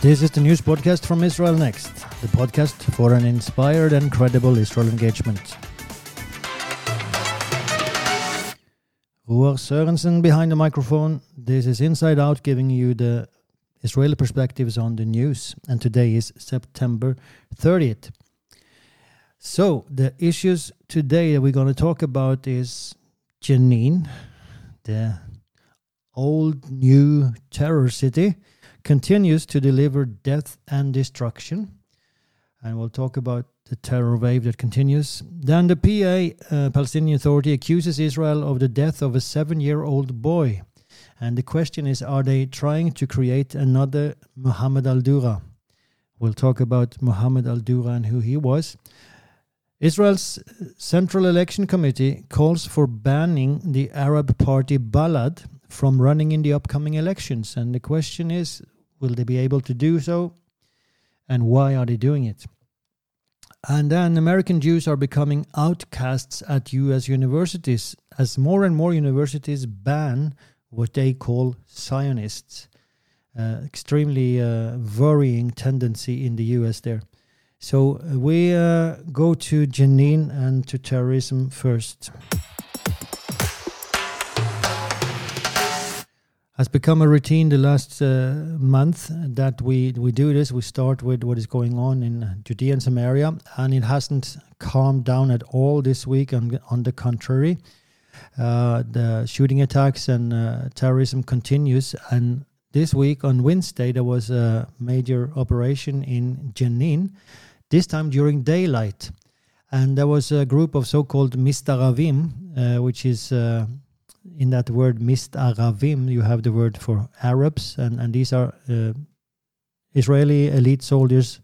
This is the news podcast from Israel Next, the podcast for an inspired and credible Israel engagement. Roar Sørensen behind the microphone. This is Inside Out giving you the Israeli perspectives on the news. And today is September 30th. So, the issues today that we're going to talk about is Jenin, the old new terror city continues to deliver death and destruction. And we'll talk about the terror wave that continues. Then the PA, uh, Palestinian Authority, accuses Israel of the death of a seven year old boy. And the question is are they trying to create another Muhammad al Dura? We'll talk about Muhammad al Dura and who he was. Israel's Central Election Committee calls for banning the Arab party Balad from running in the upcoming elections. And the question is will they be able to do so? And why are they doing it? And then American Jews are becoming outcasts at US universities as more and more universities ban what they call Zionists. Uh, extremely uh, worrying tendency in the US there. So uh, we uh, go to Jenin and to terrorism first. Has become a routine the last uh, month that we we do this. We start with what is going on in Judea and Samaria, and it hasn't calmed down at all this week. On, on the contrary, uh, the shooting attacks and uh, terrorism continues. And this week on Wednesday, there was a major operation in Jenin, this time during daylight, and there was a group of so-called Mistaravim, uh, which is uh, in that word mist aravim you have the word for arabs and and these are uh, israeli elite soldiers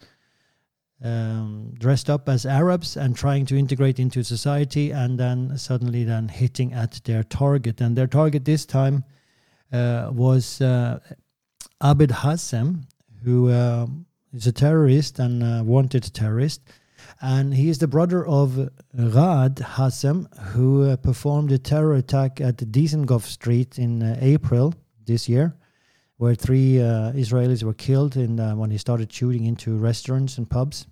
um, dressed up as arabs and trying to integrate into society and then suddenly then hitting at their target. And their target this time uh, was uh, abed hassem who uh, is a terrorist and wanted terrorist and he is the brother of Raad Hassem, who uh, performed a terror attack at Dizengoff Street in uh, April this year, where three uh, Israelis were killed in, uh, when he started shooting into restaurants and pubs.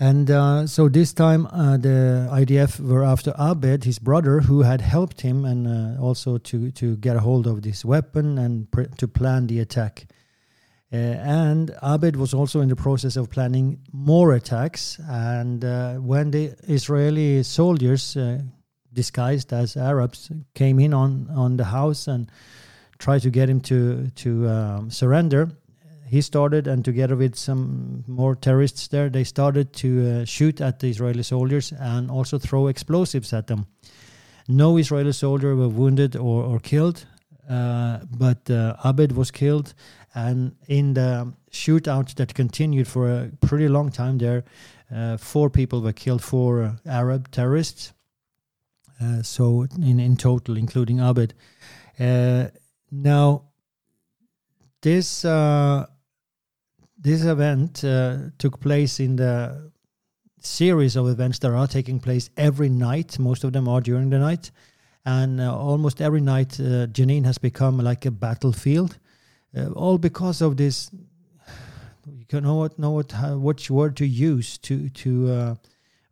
And uh, so this time, uh, the IDF were after Abed, his brother, who had helped him and also to, to get a hold of this weapon and to plan the attack. Uh, and Abed was also in the process of planning more attacks. And uh, when the Israeli soldiers, uh, disguised as Arabs, came in on, on the house and tried to get him to to um, surrender, he started, and together with some more terrorists there, they started to uh, shoot at the Israeli soldiers and also throw explosives at them. No Israeli soldier were wounded or, or killed, uh, but uh, Abed was killed and in the shootout that continued for a pretty long time there, uh, four people were killed, four uh, Arab terrorists. Uh, so in, in total, including Abed. Uh, now, this uh, this event uh, took place in the series of events that are taking place every night. Most of them are during the night, and almost every night, Jenin has become like a battlefield uh, all because of this. You know what know what how, which word to use to to uh,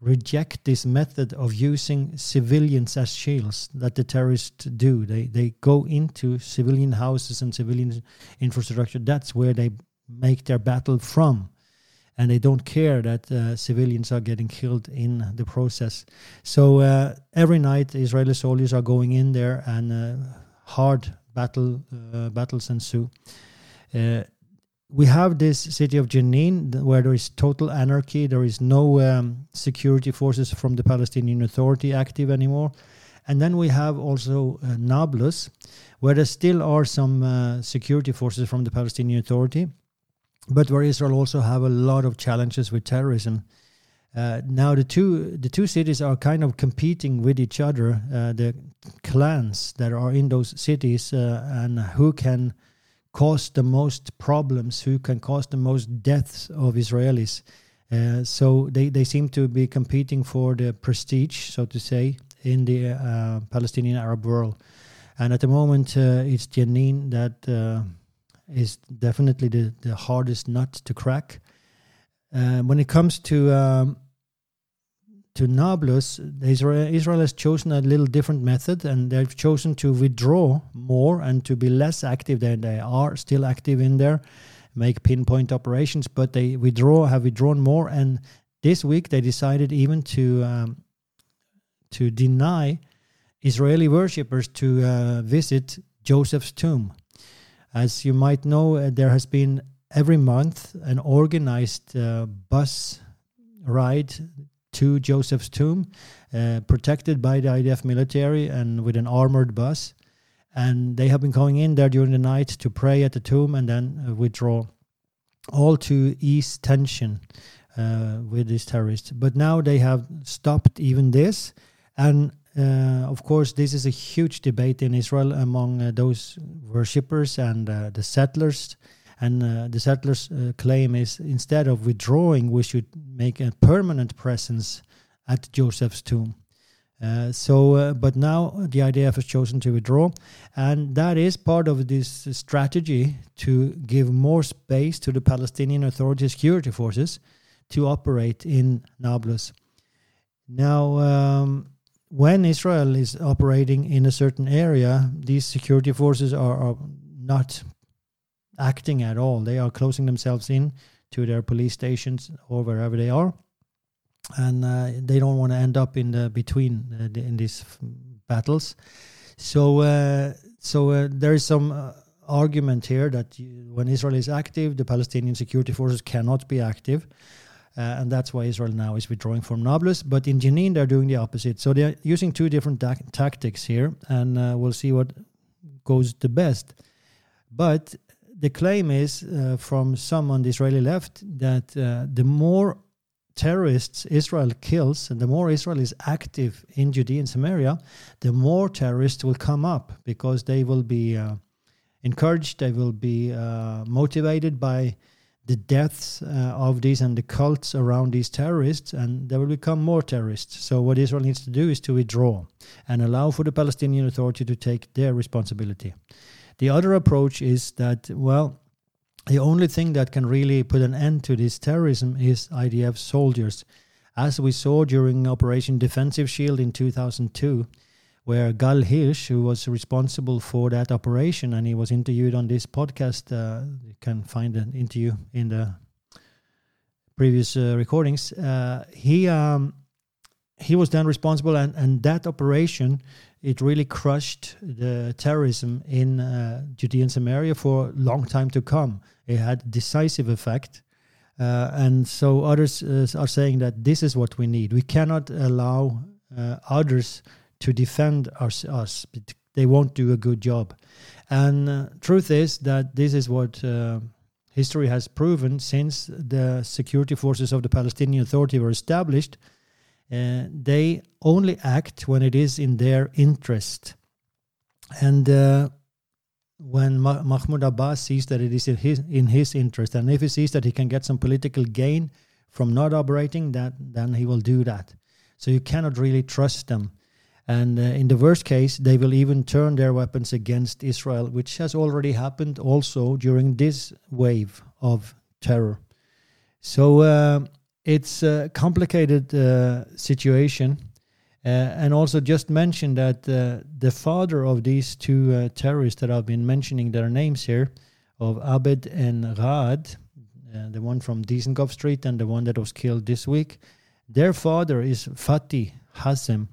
reject this method of using civilians as shields that the terrorists do. They they go into civilian houses and civilian infrastructure. That's where they make their battle from, and they don't care that uh, civilians are getting killed in the process. So uh, every night, Israeli soldiers are going in there and uh, hard battle uh, battles ensue. Uh, we have this city of Jenin where there is total anarchy. There is no um, security forces from the Palestinian Authority active anymore. And then we have also uh, Nablus, where there still are some uh, security forces from the Palestinian Authority, but where Israel also have a lot of challenges with terrorism. Uh, now the two the two cities are kind of competing with each other. Uh, the clans that are in those cities uh, and who can cause the most problems, who can cause the most deaths of Israelis. Uh, so they, they seem to be competing for the prestige, so to say, in the uh, Palestinian Arab world. And at the moment, it's Jenin that is definitely the, the hardest nut to crack. Uh, when it comes to um, to Nablus, Israel, Israel has chosen a little different method, and they've chosen to withdraw more and to be less active than they are still active in there, make pinpoint operations, but they withdraw, have withdrawn more, and this week they decided even to um, to deny Israeli worshippers to uh, visit Joseph's tomb. As you might know, uh, there has been every month an organized uh, bus ride to Joseph's tomb, uh, protected by the IDF military and with an armored bus. And they have been going in there during the night to pray at the tomb and then uh, withdraw, all to ease tension uh, with these terrorists. But now they have stopped even this. And uh, of course, this is a huge debate in Israel among uh, those worshippers and uh, the settlers. And uh, the settlers' uh, claim is instead of withdrawing, we should make a permanent presence at Joseph's tomb. Uh, so, but now the IDF has chosen to withdraw, and that is part of this strategy to give more space to the Palestinian Authority security forces to operate in Nablus. Now, um, when Israel is operating in a certain area, these security forces are, are not acting at all. They are closing themselves in to their police stations or wherever they are, and uh, they don't want to end up in the between uh, the, in these battles. So, uh, so uh, there is some uh, argument here that you, when Israel is active, the Palestinian security forces cannot be active. Uh, and that's why Israel now is withdrawing from Nablus. But in Jenin, they're doing the opposite. So they're using two different ta- tactics here, and uh, we'll see what goes the best. But the claim is uh, from some on the Israeli left that uh, the more terrorists Israel kills and the more Israel is active in Judea and Samaria, the more terrorists will come up because they will be uh, encouraged, they will be uh, motivated by the deaths uh, of these and the cults around these terrorists, and there will become more terrorists. So, what Israel needs to do is to withdraw and allow for the Palestinian Authority to take their responsibility. The other approach is that, well, the only thing that can really put an end to this terrorism is IDF soldiers. As we saw during Operation Defensive Shield in 2002, where Gal Hirsch, who was responsible for that operation, and he was interviewed on this podcast. Uh, you can find an interview in the previous uh, recordings. Uh, he um, he was then responsible, and, and that operation it really crushed the terrorism in uh, Judea and Samaria for a long time to come. It had decisive effect. Uh, and so others uh, are saying that this is what we need. We cannot allow others to defend us, us they won't do a good job. And uh, truth is that this is what uh, history has proven since the security forces of the Palestinian Authority were established. Uh, they only act when it is in their interest. And uh, when Ma- Mahmoud Abbas sees that it is in his, in his interest, and if he sees that he can get some political gain from not operating, that then he will do that. So you cannot really trust them. And uh, in the worst case, they will even turn their weapons against Israel, which has already happened also during this wave of terror. So uh, it's a complicated uh, situation. Uh, and also just mention that uh, the father of these two uh, terrorists that I've been mentioning their names here, of Abed and Raad, the one from Dizengoff Street and the one that was killed this week, their father is Fatih Hassem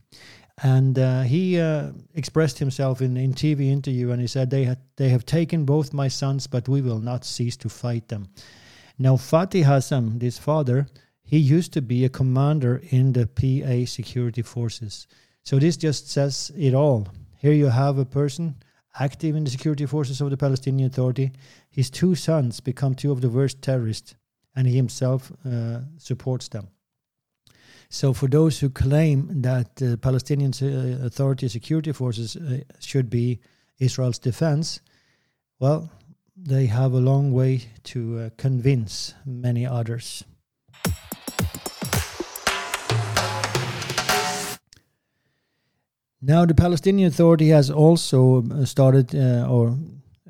and uh, he uh, expressed himself in in TV interview, and he said they had they have taken both my sons, but we will not cease to fight them. Now Fatih Hassem, this father, he used to be a commander in the PA security forces. So this just says it all. Here you have a person active in the security forces of the Palestinian Authority. His two sons become two of the worst terrorists, and he himself uh, supports them. So, for those who claim that the Palestinian uh, Authority security forces uh, should be Israel's defense, well, they have a long way to uh, convince many others. Now, the Palestinian Authority has also uh, started uh, or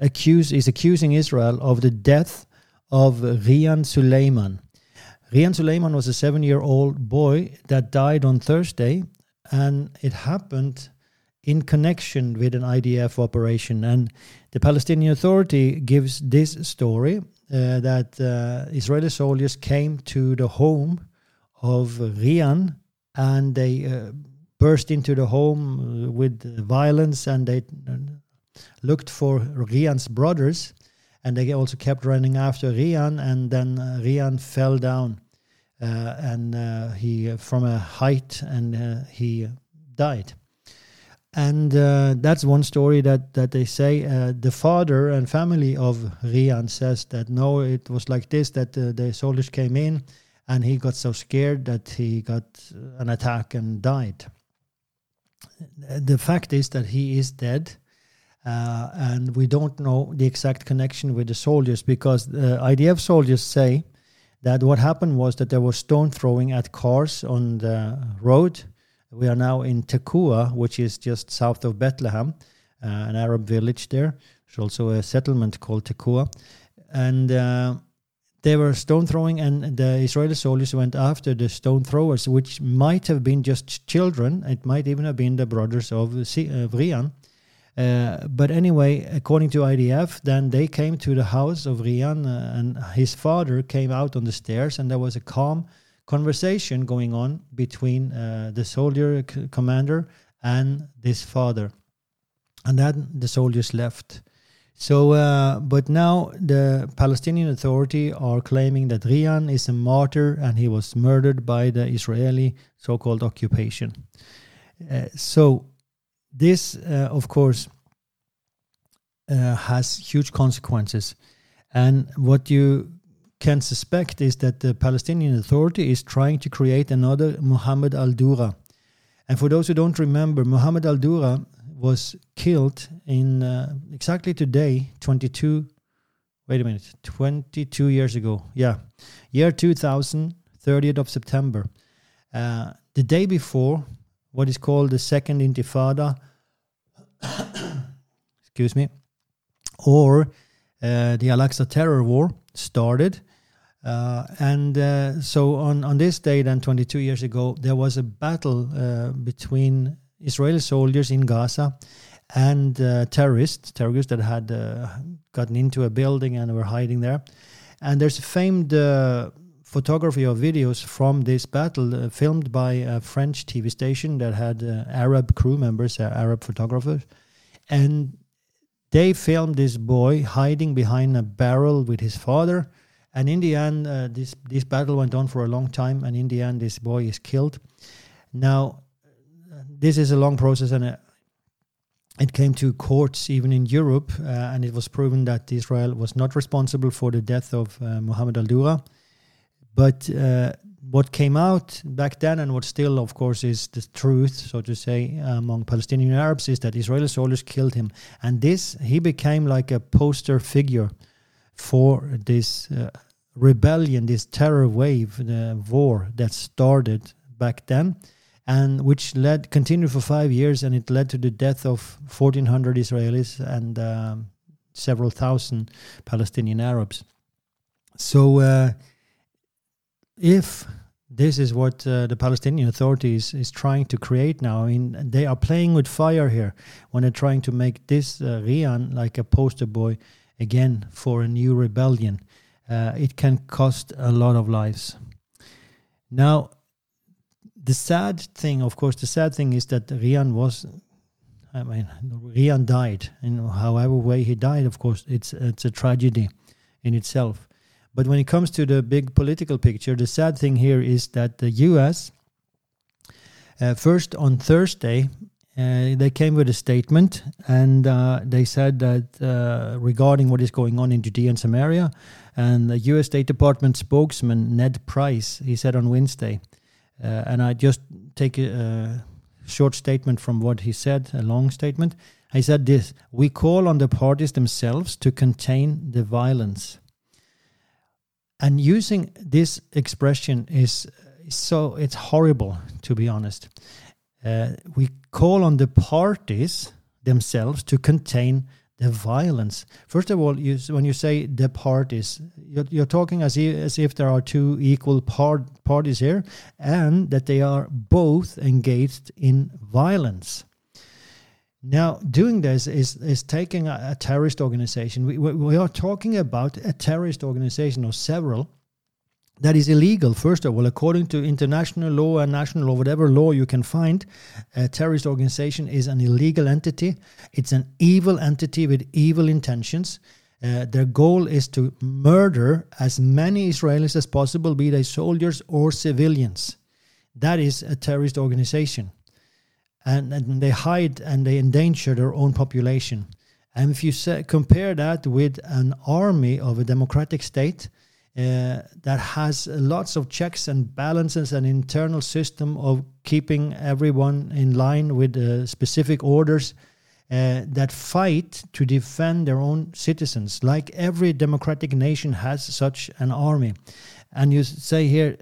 accuse is accusing Israel of the death of Rian Suleiman. Rian Suleiman was a seven-year-old boy that died on Thursday, and it happened in connection with an IDF operation. And the Palestinian Authority gives this story uh, that uh, Israeli soldiers came to the home of Rian and they uh, burst into the home uh, with violence and they uh, looked for Rian's brothers and they also kept running after Rian and then uh, Rian fell down and he from a height and he died and uh, that's one story that that they say uh, the father and family of Rian says that no, it was like this that uh, the soldiers came in, and he got so scared that he got an attack and died. The fact is that he is dead, uh, and we don't know the exact connection with the soldiers because the IDF soldiers say that what happened was that there was stone throwing at cars on the road we are now in Tekoa, which is just south of Bethlehem, uh, an Arab village there. There's also a settlement called Tekoa. And uh, they were stone throwing, and the Israeli soldiers went after the stone throwers, which might have been just children. It might even have been the brothers of, of Rian. Uh, but anyway, according to IDF, then they came to the house of Rian, uh, and his father came out on the stairs, and there was a calm conversation going on between uh, the soldier c- commander and this father. And then the soldiers left. So, uh, but now the Palestinian Authority are claiming that Rian is a martyr and he was murdered by the Israeli so called occupation. Uh, so, this, uh, of course, uh, has huge consequences. And what you can suspect is that the Palestinian Authority is trying to create another Muhammad al Dura. And for those who don't remember, Muhammad al Dura was killed in uh, exactly today, 22, wait a minute, 22 years ago. Yeah, year 2000, 30th of September. Uh, the day before what is called the Second Intifada, excuse me, or uh, the Al Aqsa Terror War started. Uh, and uh, so on, on this day, then 22 years ago, there was a battle uh, between Israeli soldiers in Gaza and uh, terrorists, terrorists that had uh, gotten into a building and were hiding there. And there's a famed uh, photography or videos from this battle filmed by a French TV station that had Arab crew members, Arab photographers. And they filmed this boy hiding behind a barrel with his father and in the end, uh, this this battle went on for a long time, and in the end, this boy is killed. Now, this is a long process, and uh, it came to courts even in Europe, uh, and it was proven that Israel was not responsible for the death of uh, Muhammad al-Dura. But uh, what came out back then, and what still, of course, is the truth, so to say, among Palestinian Arabs, is that Israeli soldiers killed him, and this he became like a poster figure for this uh, rebellion, this terror wave, the war that started back then, and which led continued for five years, and it led to the death of 1,400 Israelis and um, several thousand Palestinian Arabs. So, uh, if this is what uh, the Palestinian authorities is trying to create now. I mean, they are playing with fire here when they're trying to make this uh, Rian like a poster boy again for a new rebellion. Uh, it can cost a lot of lives. Now, the sad thing, of course, the sad thing is that Rian was, I mean, Rian died. In however way he died, of course, it's it's a tragedy in itself. But when it comes to the big political picture, the sad thing here is that the U.S. Uh, first on Thursday uh, they came with a statement and uh, they said that uh, regarding what is going on in Judea and Samaria, and the U.S. State Department spokesman Ned Price, he said on Wednesday, uh, and I just take a, a, short statement from what he said, a long statement. He said this: "We call on the parties themselves to contain the violence." And using this expression is so it's horrible, to be honest. Uh, we call on the parties themselves to contain the violence. First of all, you, when you say the parties, you're, you're talking as if, as if there are two equal part, parties here and that they are both engaged in violence. Now, doing this is, is taking a, a terrorist organization. We, we are talking about a terrorist organization or several that is illegal, first of all, according to international law and national law, whatever law you can find. A terrorist organization is an illegal entity, it's an evil entity with evil intentions. Uh, their goal is to murder as many Israelis as possible, be they soldiers or civilians. That is a terrorist organization. And, and they hide and they endanger their own population. And if you say, compare that with an army of a democratic state, uh, that has lots of checks and balances, an internal system of keeping everyone in line with uh, specific orders uh, that fight to defend their own citizens. Like every democratic nation has such an army. And you say here,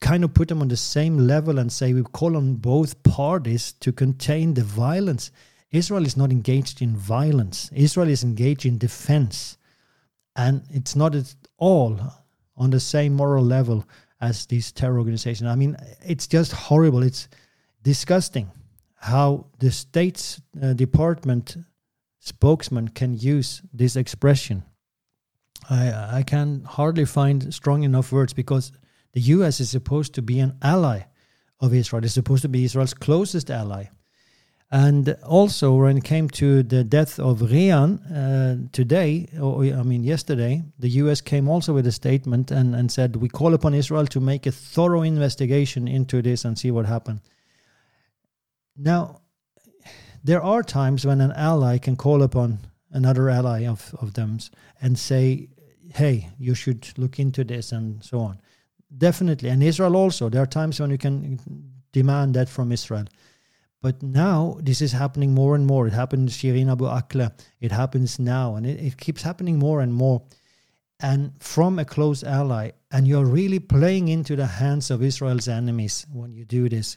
kind of put them on the same level and say we call on both parties to contain the violence. Israel is not engaged in violence, Israel is engaged in defense. And it's not at all on the same moral level as these terror organizations. I mean, it's just horrible. It's disgusting how the State's uh, Department spokesman can use this expression. I, I can hardly find strong enough words because the US is supposed to be an ally of Israel. It's supposed to be Israel's closest ally. And also, when it came to the death of Rian uh, today, or I mean yesterday, the U.S. came also with a statement and, and said, We call upon Israel to make a thorough investigation into this and see what happened. Now, there are times when an ally can call upon another ally of, of them and say, Hey, you should look into this and so on. Definitely. And Israel also. There are times when you can demand that from Israel. But now this is happening more and more. It happened Shirin Abu Akla. It happens now, and it, it keeps happening more and more. And from a close ally, and you're really playing into the hands of Israel's enemies when you do this.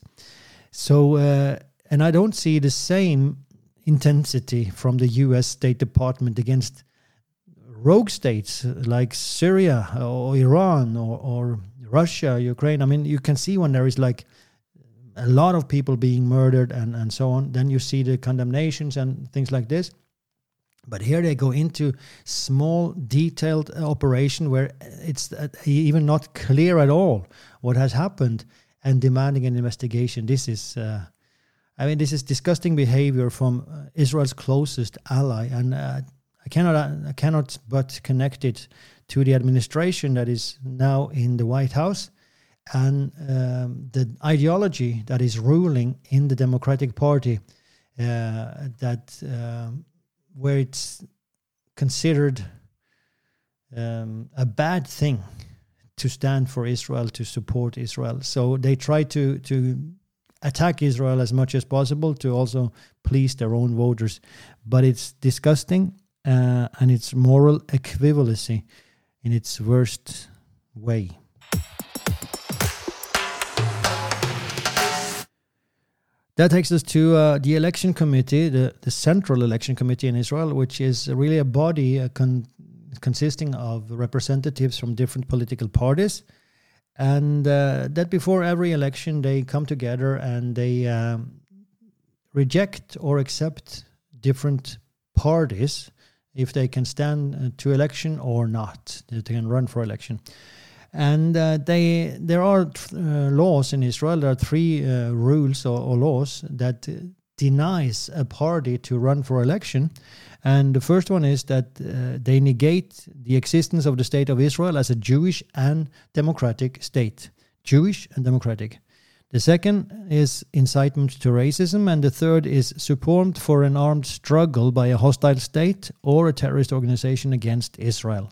So, uh, and I don't see the same intensity from the U.S. State Department against rogue states like Syria or Iran or, or Russia, Ukraine. I mean, you can see when there is like a lot of people being murdered and, and so on. Then you see the condemnations and things like this. But here they go into small, detailed operation where it's uh, even not clear at all what has happened and demanding an investigation. This is, uh, I mean, this is disgusting behavior from uh, Israel's closest ally, and uh, I cannot, uh, I cannot but connect it to the administration that is now in the White House and um, the ideology that is ruling in the Democratic Party, uh, that um, where it's considered um, a bad thing to stand for Israel, to support Israel. So they try to to attack Israel as much as possible to also please their own voters. But it's disgusting uh, and it's moral equivalency in its worst way. That takes us to uh, the election committee, the, the central election committee in Israel, which is really a body uh, con- consisting of representatives from different political parties. And uh, that before every election, they come together and they um, reject or accept different parties if they can stand uh, to election or not, they can run for election and uh, they there are uh, laws in Israel. There are three uh, rules or, or, laws that denies a party to run for election, and the first one is that uh, they negate the existence of the state of Israel as a Jewish and democratic state, Jewish and democratic. The second is incitement to racism, and the third is support for an armed struggle by a hostile state or a terrorist organization against Israel.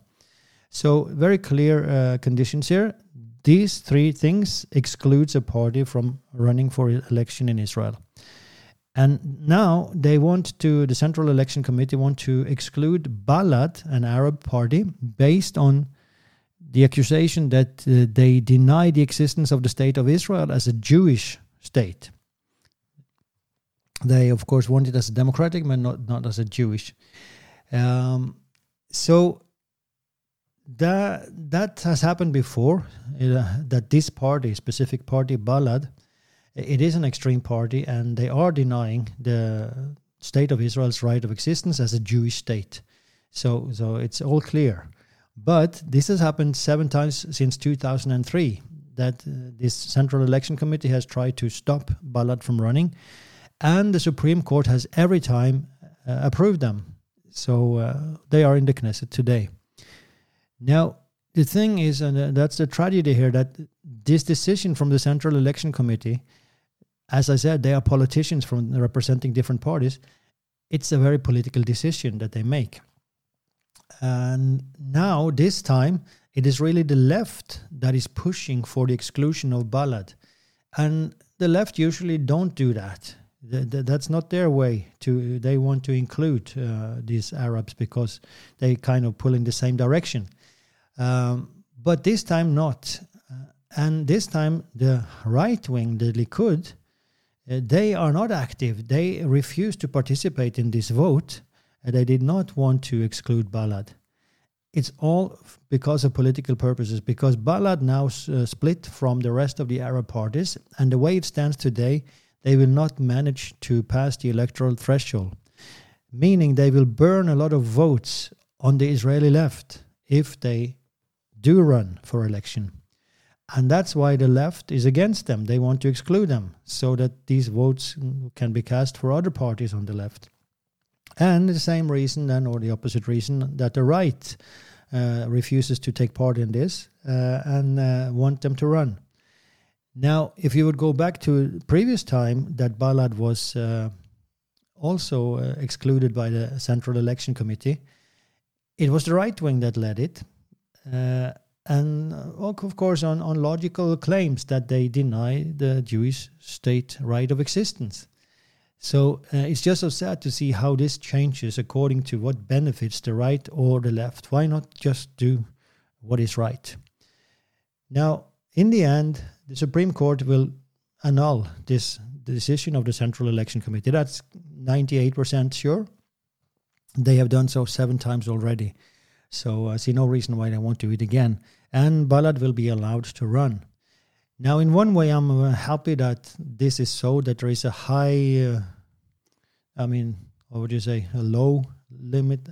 So very clear uh, conditions here. These three things excludes a party from running for election in Israel. And now they want to, the Central Election Committee want to exclude Balad, an Arab party, based on the accusation that uh, they deny the existence of the state of Israel as a Jewish state. They, of course, want it as a democratic, but not, not as a Jewish. Um, so that that has happened before. Uh, that this party, specific party, Balad, it is an extreme party, and they are denying the state of Israel's right of existence as a Jewish state. So, so it's all clear. But this has happened seven times since 2003 that uh, this Central Election Committee has tried to stop Balad from running, and the Supreme Court has every time uh, approved them. So uh, they are in the Knesset today. Now, the thing is, and uh, that's the tragedy here, that this decision from the Central Election Committee, as I said, they are politicians from representing different parties. It's a very political decision that they make. And now, this time, it is really the left that is pushing for the exclusion of Balad. And the left usually don't do that. That's not their way to. They want to include uh, these Arabs because they kind of pull in the same direction. Um, but this time not. Uh, and this time the right wing, the Likud, uh, they are not active. They refuse to participate in this vote. Uh, they did not want to exclude Balad. It's all because of political purposes, because Balad now uh, split from the rest of the Arab parties, and the way it stands today, they will not manage to pass the electoral threshold, meaning they will burn a lot of votes on the Israeli left if they do run for election. And that's why the left is against them. They want to exclude them so that these votes can be cast for other parties on the left. And the same reason, then, or the opposite reason, that the right uh, refuses to take part in this uh, and uh, want them to run. Now, if you would go back to previous time that Balad was uh, also uh, excluded by the Central Election Committee, it was the right wing that led it. Uh, and uh, of course, on, on logical claims that they deny the Jewish state right of existence. So uh, it's just so sad to see how this changes according to what benefits the right or the left. Why not just do what is right? Now, in the end, the Supreme Court will annul this decision of the Central Election Committee. That's 98% sure. They have done so seven times already. So I see no reason why they won't do it again. And Balad will be allowed to run. Now, in one way, I'm uh, happy that this is so, that there is a high, uh, I mean, what would you say, a low limit,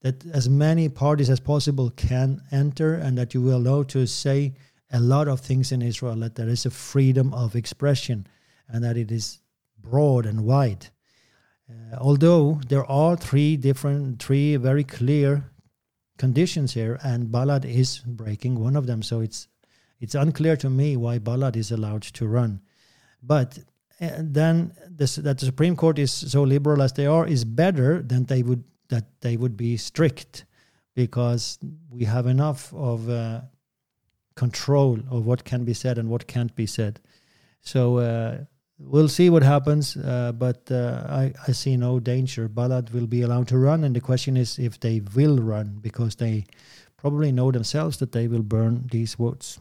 that as many parties as possible can enter and that you will allow to say a lot of things in Israel, that there is a freedom of expression and that it is broad and wide. Uh, although there are three different, three very clear conditions here, and Balad is breaking one of them. So it's it's unclear to me why Balad is allowed to run. But uh, then this, that the Supreme Court is so liberal as they are is better than they would that they would be strict, because we have enough of uh, control of what can be said and what can't be said. So. Uh, we'll see what happens, uh, but uh, I, I see no danger. Balad will be allowed to run, and the question is if they will run because they probably know themselves that they will burn these votes.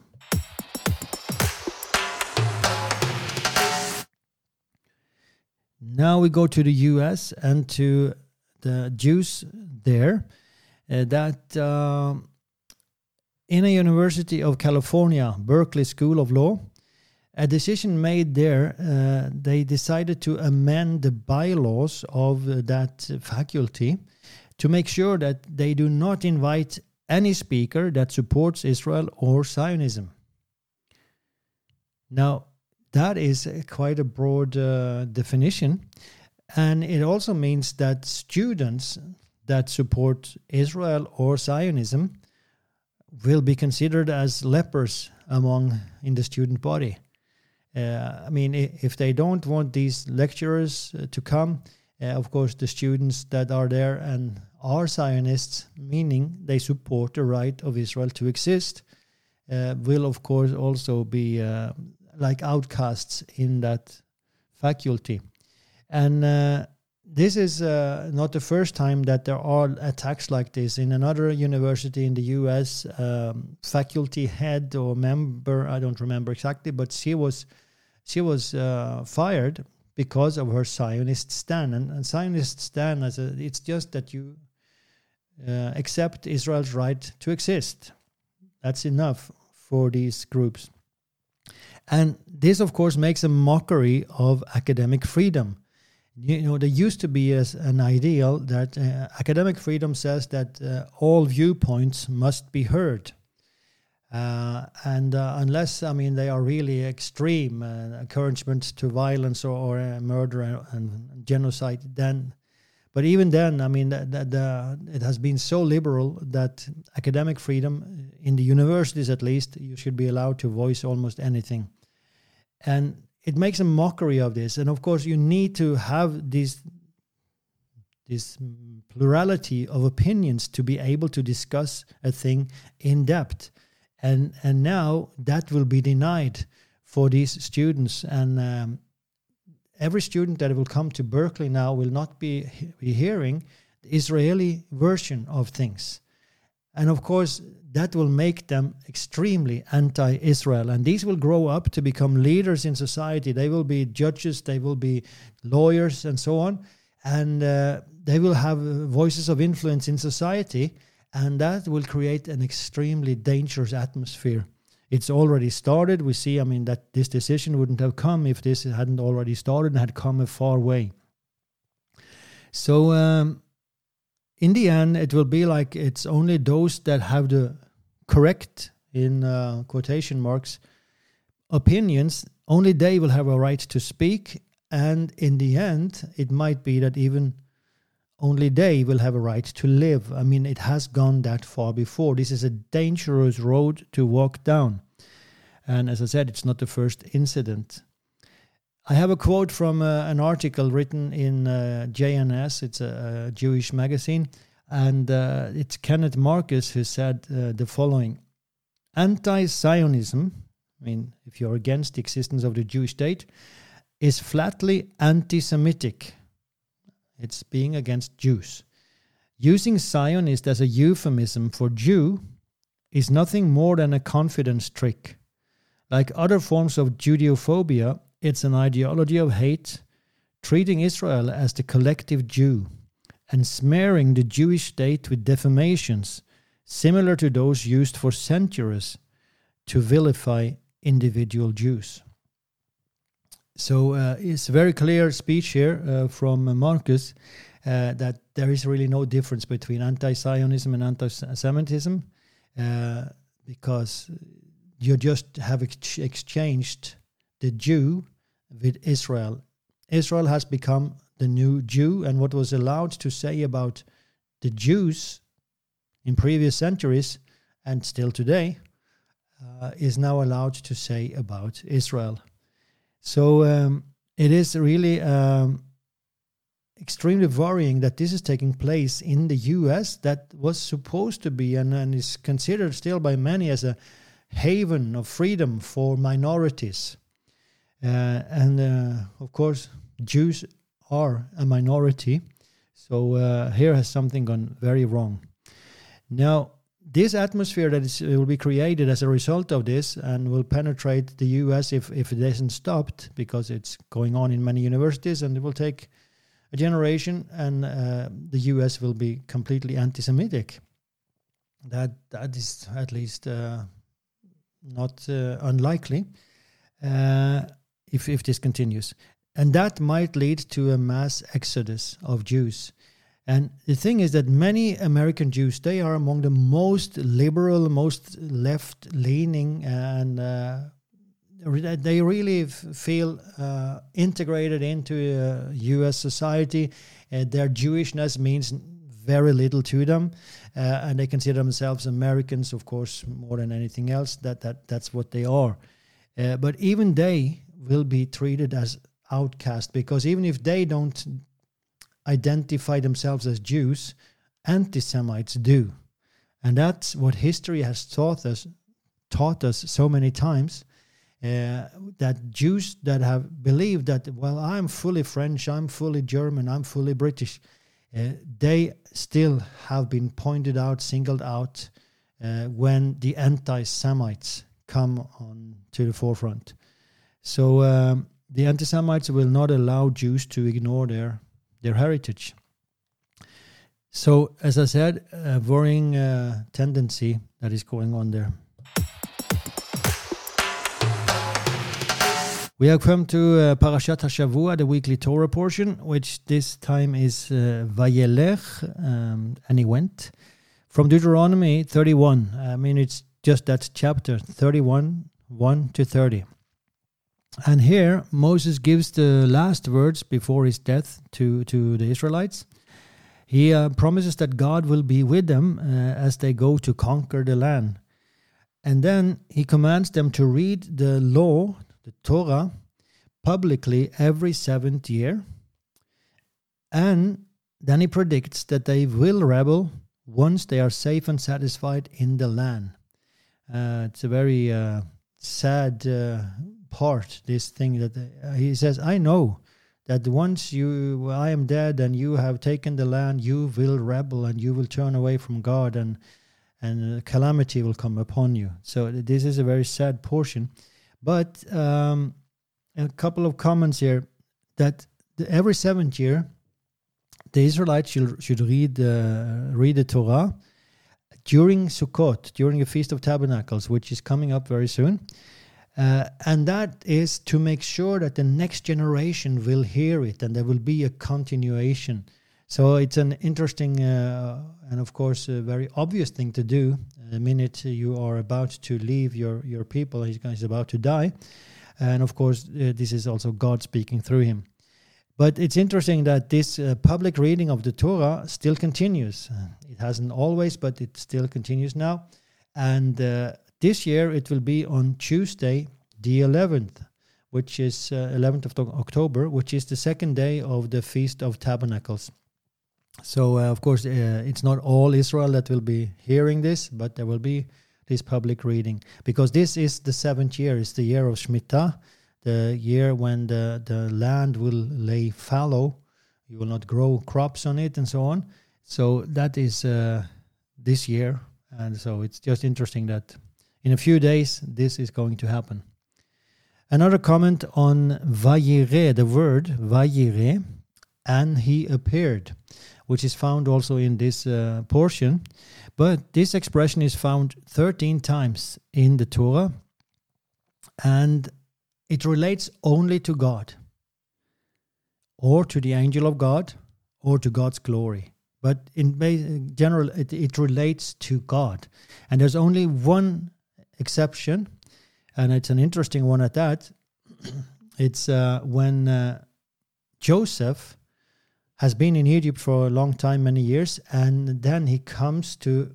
Now we go to the US and to the Jews there. Uh, that uh, in a University of California, Berkeley School of Law, a decision made there. Uh, they decided to amend the bylaws of that faculty to make sure that they do not invite any speaker that supports Israel or Zionism. Now, that is quite a broad uh, definition. And it also means that students that support Israel or Zionism will be considered as lepers among in the student body. Uh, I mean, if they don't want these lecturers uh, to come, uh, of course, the students that are there and are Zionists, meaning they support the right of Israel to exist, uh, will of course also be like outcasts in that faculty. And uh, this is uh, not the first time that there are attacks like this. In another university in the US, um, faculty head or member, I don't remember exactly, but she was she was uh, fired because of her Zionist stand. And, and Zionist stand, as a, it's just that you uh, accept Israel's right to exist. That's enough for these groups. And this, of course, makes a mockery of academic freedom. You know, there used to be as an ideal that uh, academic freedom says that uh, all viewpoints must be heard. Uh, and uh, unless, I mean, they are really extreme uh, encouragement to violence or, or murder and, and, genocide, then, but even then, I mean, that, that it has been so liberal that academic freedom, in the universities at least, you should be allowed to voice almost anything. And it makes a mockery of this. And of course, you need to have this this plurality of opinions to be able to discuss a thing in depth and and now that will be denied for these students. And um, every student that will come to Berkeley now will not be, be hearing the Israeli version of things. And of course that will make them extremely anti-Israel. And these will grow up to become leaders in society. They will be judges they will be lawyers and so on. And uh, they will have voices of influence in society and that will create an extremely dangerous atmosphere. It's already started. We see, I mean, that this decision wouldn't have come if this hadn't already started and had come a far way. So, um, in the end, it will be like it's only those that have the correct, in uh, quotation marks, opinions, only they will have a right to speak. And in the end, it might be that even only they will have a right to live. I mean, it has gone that far before. This is a dangerous road to walk down. And as I said, it's not the first incident. I have a quote from uh, an article written in uh, JNS, it's a, a, Jewish magazine, and uh, it's Kenneth Marcus who said uh, the following Anti Zionism, I mean, if you're against the existence of the Jewish state, is flatly anti Semitic it's being against Jews. Using Zionist as a euphemism for Jew is nothing more than a confidence trick. Like other forms of Judeophobia, it's an ideology of hate, treating Israel as the collective Jew and smearing the Jewish state with defamations similar to those used for centuries to vilify individual Jews. So uh, it's very clear speech here uh, from Marcus uh, that there is really no difference between anti-Zionism and anti-Semitism because you just have ex- exchanged the Jew with Israel. Israel has become the new Jew, and what was allowed to say about the Jews in previous centuries and still today uh, is now allowed to say about Israel. So um, it is really um, extremely worrying that this is taking place in the US that was supposed to be and, and is considered still by many as a haven of freedom for minorities. Uh, and uh, of course, Jews are a minority. So uh, here has something gone very wrong. Now, this atmosphere that is, will be created as a result of this and will penetrate the US if, if it isn't stopped because it's going on in many universities and it will take a generation and uh, the US will be completely anti Semitic. That, that is at least uh, not uh, unlikely uh, if, if this continues. And that might lead to a mass exodus of Jews and the thing is that many American Jews, they are among the most liberal, most left leaning, and uh, they really feel uh, integrated into uh, US society. their Jewishness means very little to them, uh, and they consider themselves Americans, of course, more than anything else. That, that That's what they are. Uh, but even they will be treated as outcast because even if they don't identify themselves as Jews, anti Semites do. And that's what history has taught us, taught us so many times. Uh, that Jews that have believed that, well, I'm fully French, I'm fully German, I'm fully British, uh, they still have been pointed out, singled out uh, when the anti Semites come on to the forefront. So um, the anti Semites will not allow Jews to ignore their their heritage. So, as I said, a worrying uh, tendency that is going on there. We have come to uh, Parashat HaShavua, the weekly Torah portion, which this time is uh, Vayelech, um, and he went. From Deuteronomy 31, I mean, it's just that chapter 31, 1 to 30. And here Moses gives the last words before his death to, to the Israelites. He uh, promises that God will be with them uh, as they go to conquer the land. And then he commands them to read the law, the Torah publicly every seventh year. And then he predicts that they will rebel once they are safe and satisfied in the land. Uh, it's a very uh, sad uh, part, this thing that uh, he says, I know that once you I am dead and you have taken the land, you will rebel and you will turn away from God and and calamity will come upon you. So this is a very sad portion. But um, a couple of comments here that the, every seventh year, the Israelites should, should read uh, read the Torah during Sukkot, during the Feast of Tabernacles, which is coming up very soon. Uh, and that is to make sure that the next generation will hear it and there will be a continuation. So it's an interesting uh, and, of course, a very obvious thing to do the minute you are about to leave your, your people, he's, he's about to die. And of course, uh, this is also God speaking through him. But it's interesting that this uh, public reading of the Torah still continues. Uh, it hasn't always, but it still continues now. And uh, this year it will be on Tuesday, the 11th, which is 11th uh, of October, which is the second day of the Feast of Tabernacles. So, uh, of course, it's not all Israel that will be hearing this, but there will be this public reading because this is the seventh year, it's the year of Shemitah the year when the, the land will lay fallow, you will not grow crops on it, and so on. So that is uh, this year, and so it's just interesting that in a few days this is going to happen. Another comment on Vayire, the word Vayire, and he appeared, which is found also in this uh, portion. But this expression is found 13 times in the Torah, and it relates only to God or to the angel of God or to God's glory. But in general, it, it relates to God. And there's only one exception, and it's an interesting one at that. it's uh, when uh, Joseph has been in Egypt for a long time, many years, and then he comes to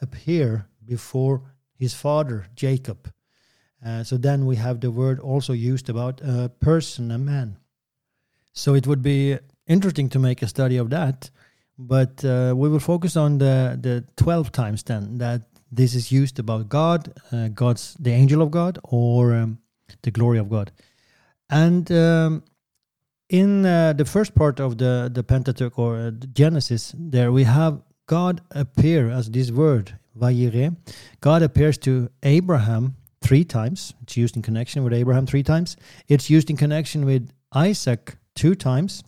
appear before his father, Jacob. Uh, so then we have the word also used about a person, a man. So it would be interesting to make a study of that, but uh, we will focus on the the twelve times then that this is used about God, uh, God's the angel of God, or um, the glory of God, and. Um, in uh, the first part of the, the Pentateuch or uh, Genesis, there we have God appear as this word, Vayire. God appears to Abraham three times. It's used in connection with Abraham three times. It's used in connection with Isaac two times.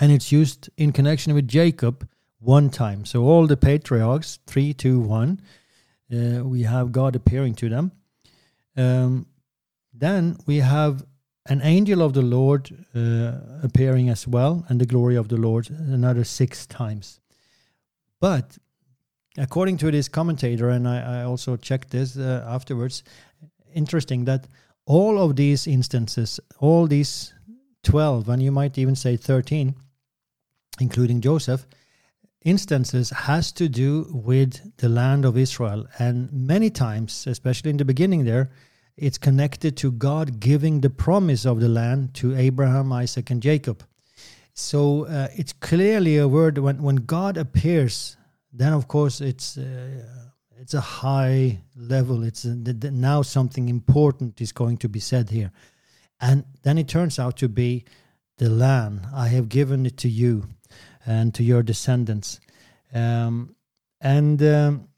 And it's used in connection with Jacob one time. So all the patriarchs, three, two, one, we have God appearing to them. Um, then we have an angel of the Lord uh, appearing as well, and the glory of the Lord another six times. But according to this commentator, and I, I also checked this uh, afterwards, interesting that all of these instances, all these 12, and you might even say 13, including Joseph, instances has to do with the land of Israel. And many times, especially in the beginning there, it's connected to God giving the promise of the land to Abraham, Isaac, and Jacob. So uh, it's clearly a word when, when God appears then of course it's uh, it's a high level. It's a, the, the, now something important is going to be said here, and then it turns out to be the land I have given it to you and to your descendants, um, and. Um,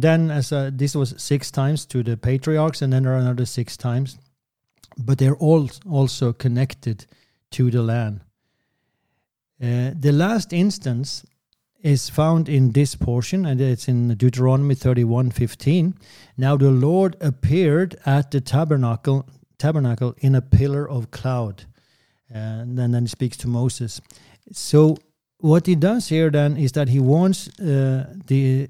then, as uh, this was six times to the patriarchs, and then there are another six times, but they're all also connected to the land. Uh, the last instance is found in this portion, and it's in Deuteronomy 31 15. Now the Lord appeared at the tabernacle, tabernacle in a pillar of cloud. And then, then he speaks to Moses. So, what he does here then is that he warns uh, the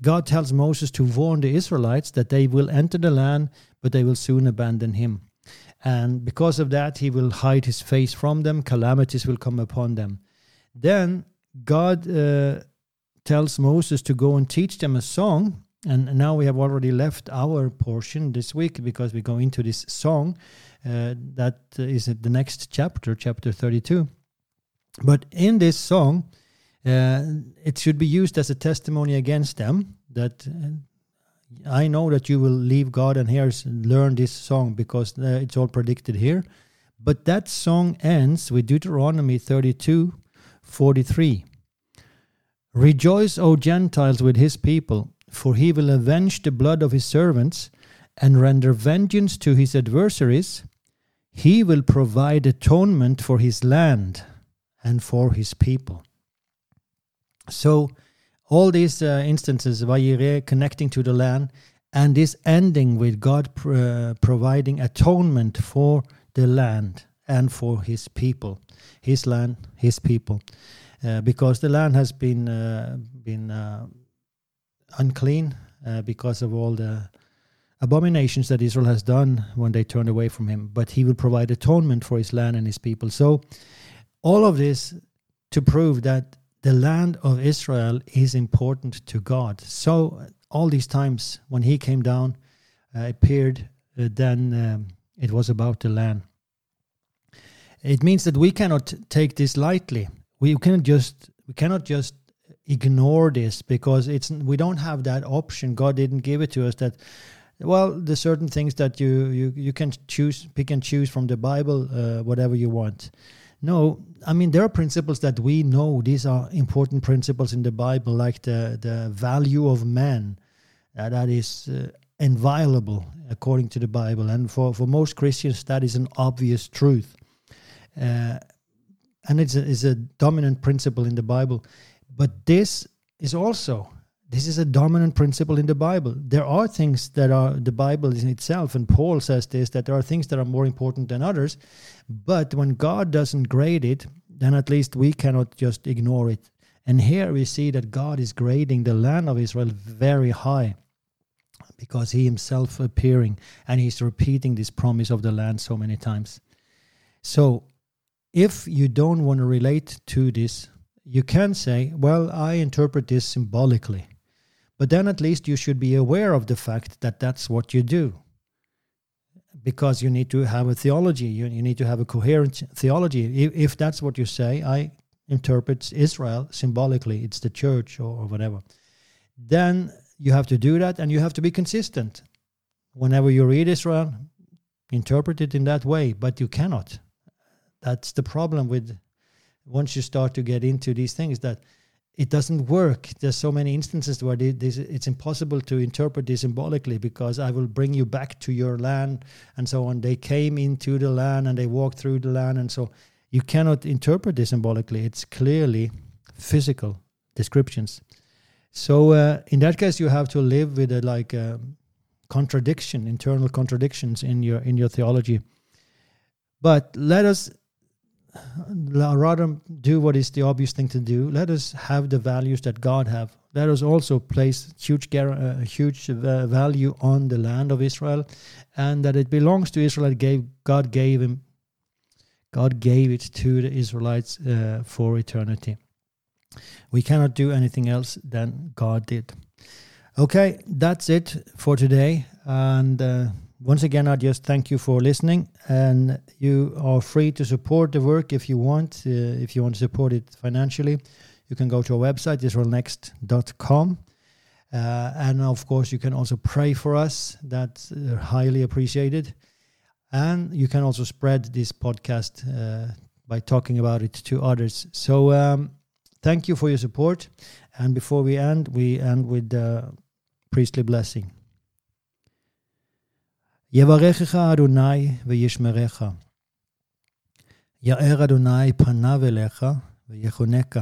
God tells Moses to warn the Israelites that they will enter the land, but they will soon abandon him. And because of that, he will hide his face from them, calamities will come upon them. Then God uh, tells Moses to go and teach them a song. And now we have already left our portion this week because we go into this song. Uh, that is the next chapter, chapter 32. But in this song, uh, it should be used as a testimony against them that uh, I know that you will leave God and here's learn this song because uh, it's all predicted here. But that song ends with Deuteronomy 32 43. Rejoice, O Gentiles, with his people, for he will avenge the blood of his servants and render vengeance to his adversaries. He will provide atonement for his land and for his people. So, all these uh, instances, Vayire connecting to the land, and this ending with God pr- uh, providing atonement for the land and for his people, his land, his people, uh, because the land has been uh, been uh, unclean uh, because of all the abominations that Israel has done when they turned away from him. But he will provide atonement for his land and his people. So, all of this to prove that the land of Israel is important to God. So all these times when He came down, uh, appeared, uh, then um, it was about the land. It means that we cannot take this lightly. We cannot just we cannot just ignore this because it's we don't have that option. God didn't give it to us. That well, the certain things that you you you can choose, pick and choose from the Bible, uh, whatever you want. No, I mean there are principles that we know. These are important principles in the Bible, like the the value of man, uh, that is uh, inviolable according to the Bible, and for for most Christians that is an obvious truth, uh, and it's a, it's a dominant principle in the Bible. But this is also this is a dominant principle in the Bible. There are things that are the Bible in itself, and Paul says this that there are things that are more important than others. But when God doesn't grade it, then at least we cannot just ignore it. And here we see that God is grading the land of Israel very high because he himself appearing and he's repeating this promise of the land so many times. So if you don't want to relate to this, you can say, well, I interpret this symbolically. But then at least you should be aware of the fact that that's what you do. Because you need to have a theology, you, you need to have a coherent theology. If, if that's what you say, I interpret Israel symbolically, it's the church or, or whatever. Then you have to do that and you have to be consistent. Whenever you read Israel, interpret it in that way, but you cannot. That's the problem with once you start to get into these things that it doesn't work. There's so many instances where it's impossible to interpret this symbolically because I will bring you back to your land and so on. They came into the land and they walked through the land, and so you cannot interpret this symbolically. It's clearly physical descriptions. So uh, in that case, you have to live with a like a contradiction, internal contradictions in your in your theology. But let us rather do what is the obvious thing to do. Let us have the values that God have. Let us also place huge, uh, huge uh, value on the land of Israel, and that it belongs to Israel. That Gave God gave him, God gave it to the Israelites uh, for eternity. We cannot do anything else than God did. Okay, that's it for today, and uh, once again, I just thank you for listening, and you are free to support the work if you want. Uh, if you want to support it financially, you can go to our website, israelnext.com. Uh, and of course, you can also pray for us. That's uh, highly appreciated. And you can also spread this podcast uh, by talking about it to others. So, um, thank you for your support. And before we end, we end with the priestly blessing. יברכך אדוני וישמרך. יאר אדוני פניו אליך ויחנך.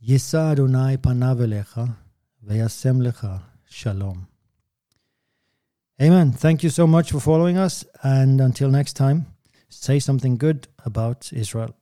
יישא אדוני פניו אליך וישם לך shalom. Amen. Thank you so much for following us. And until next time, say something good about Israel.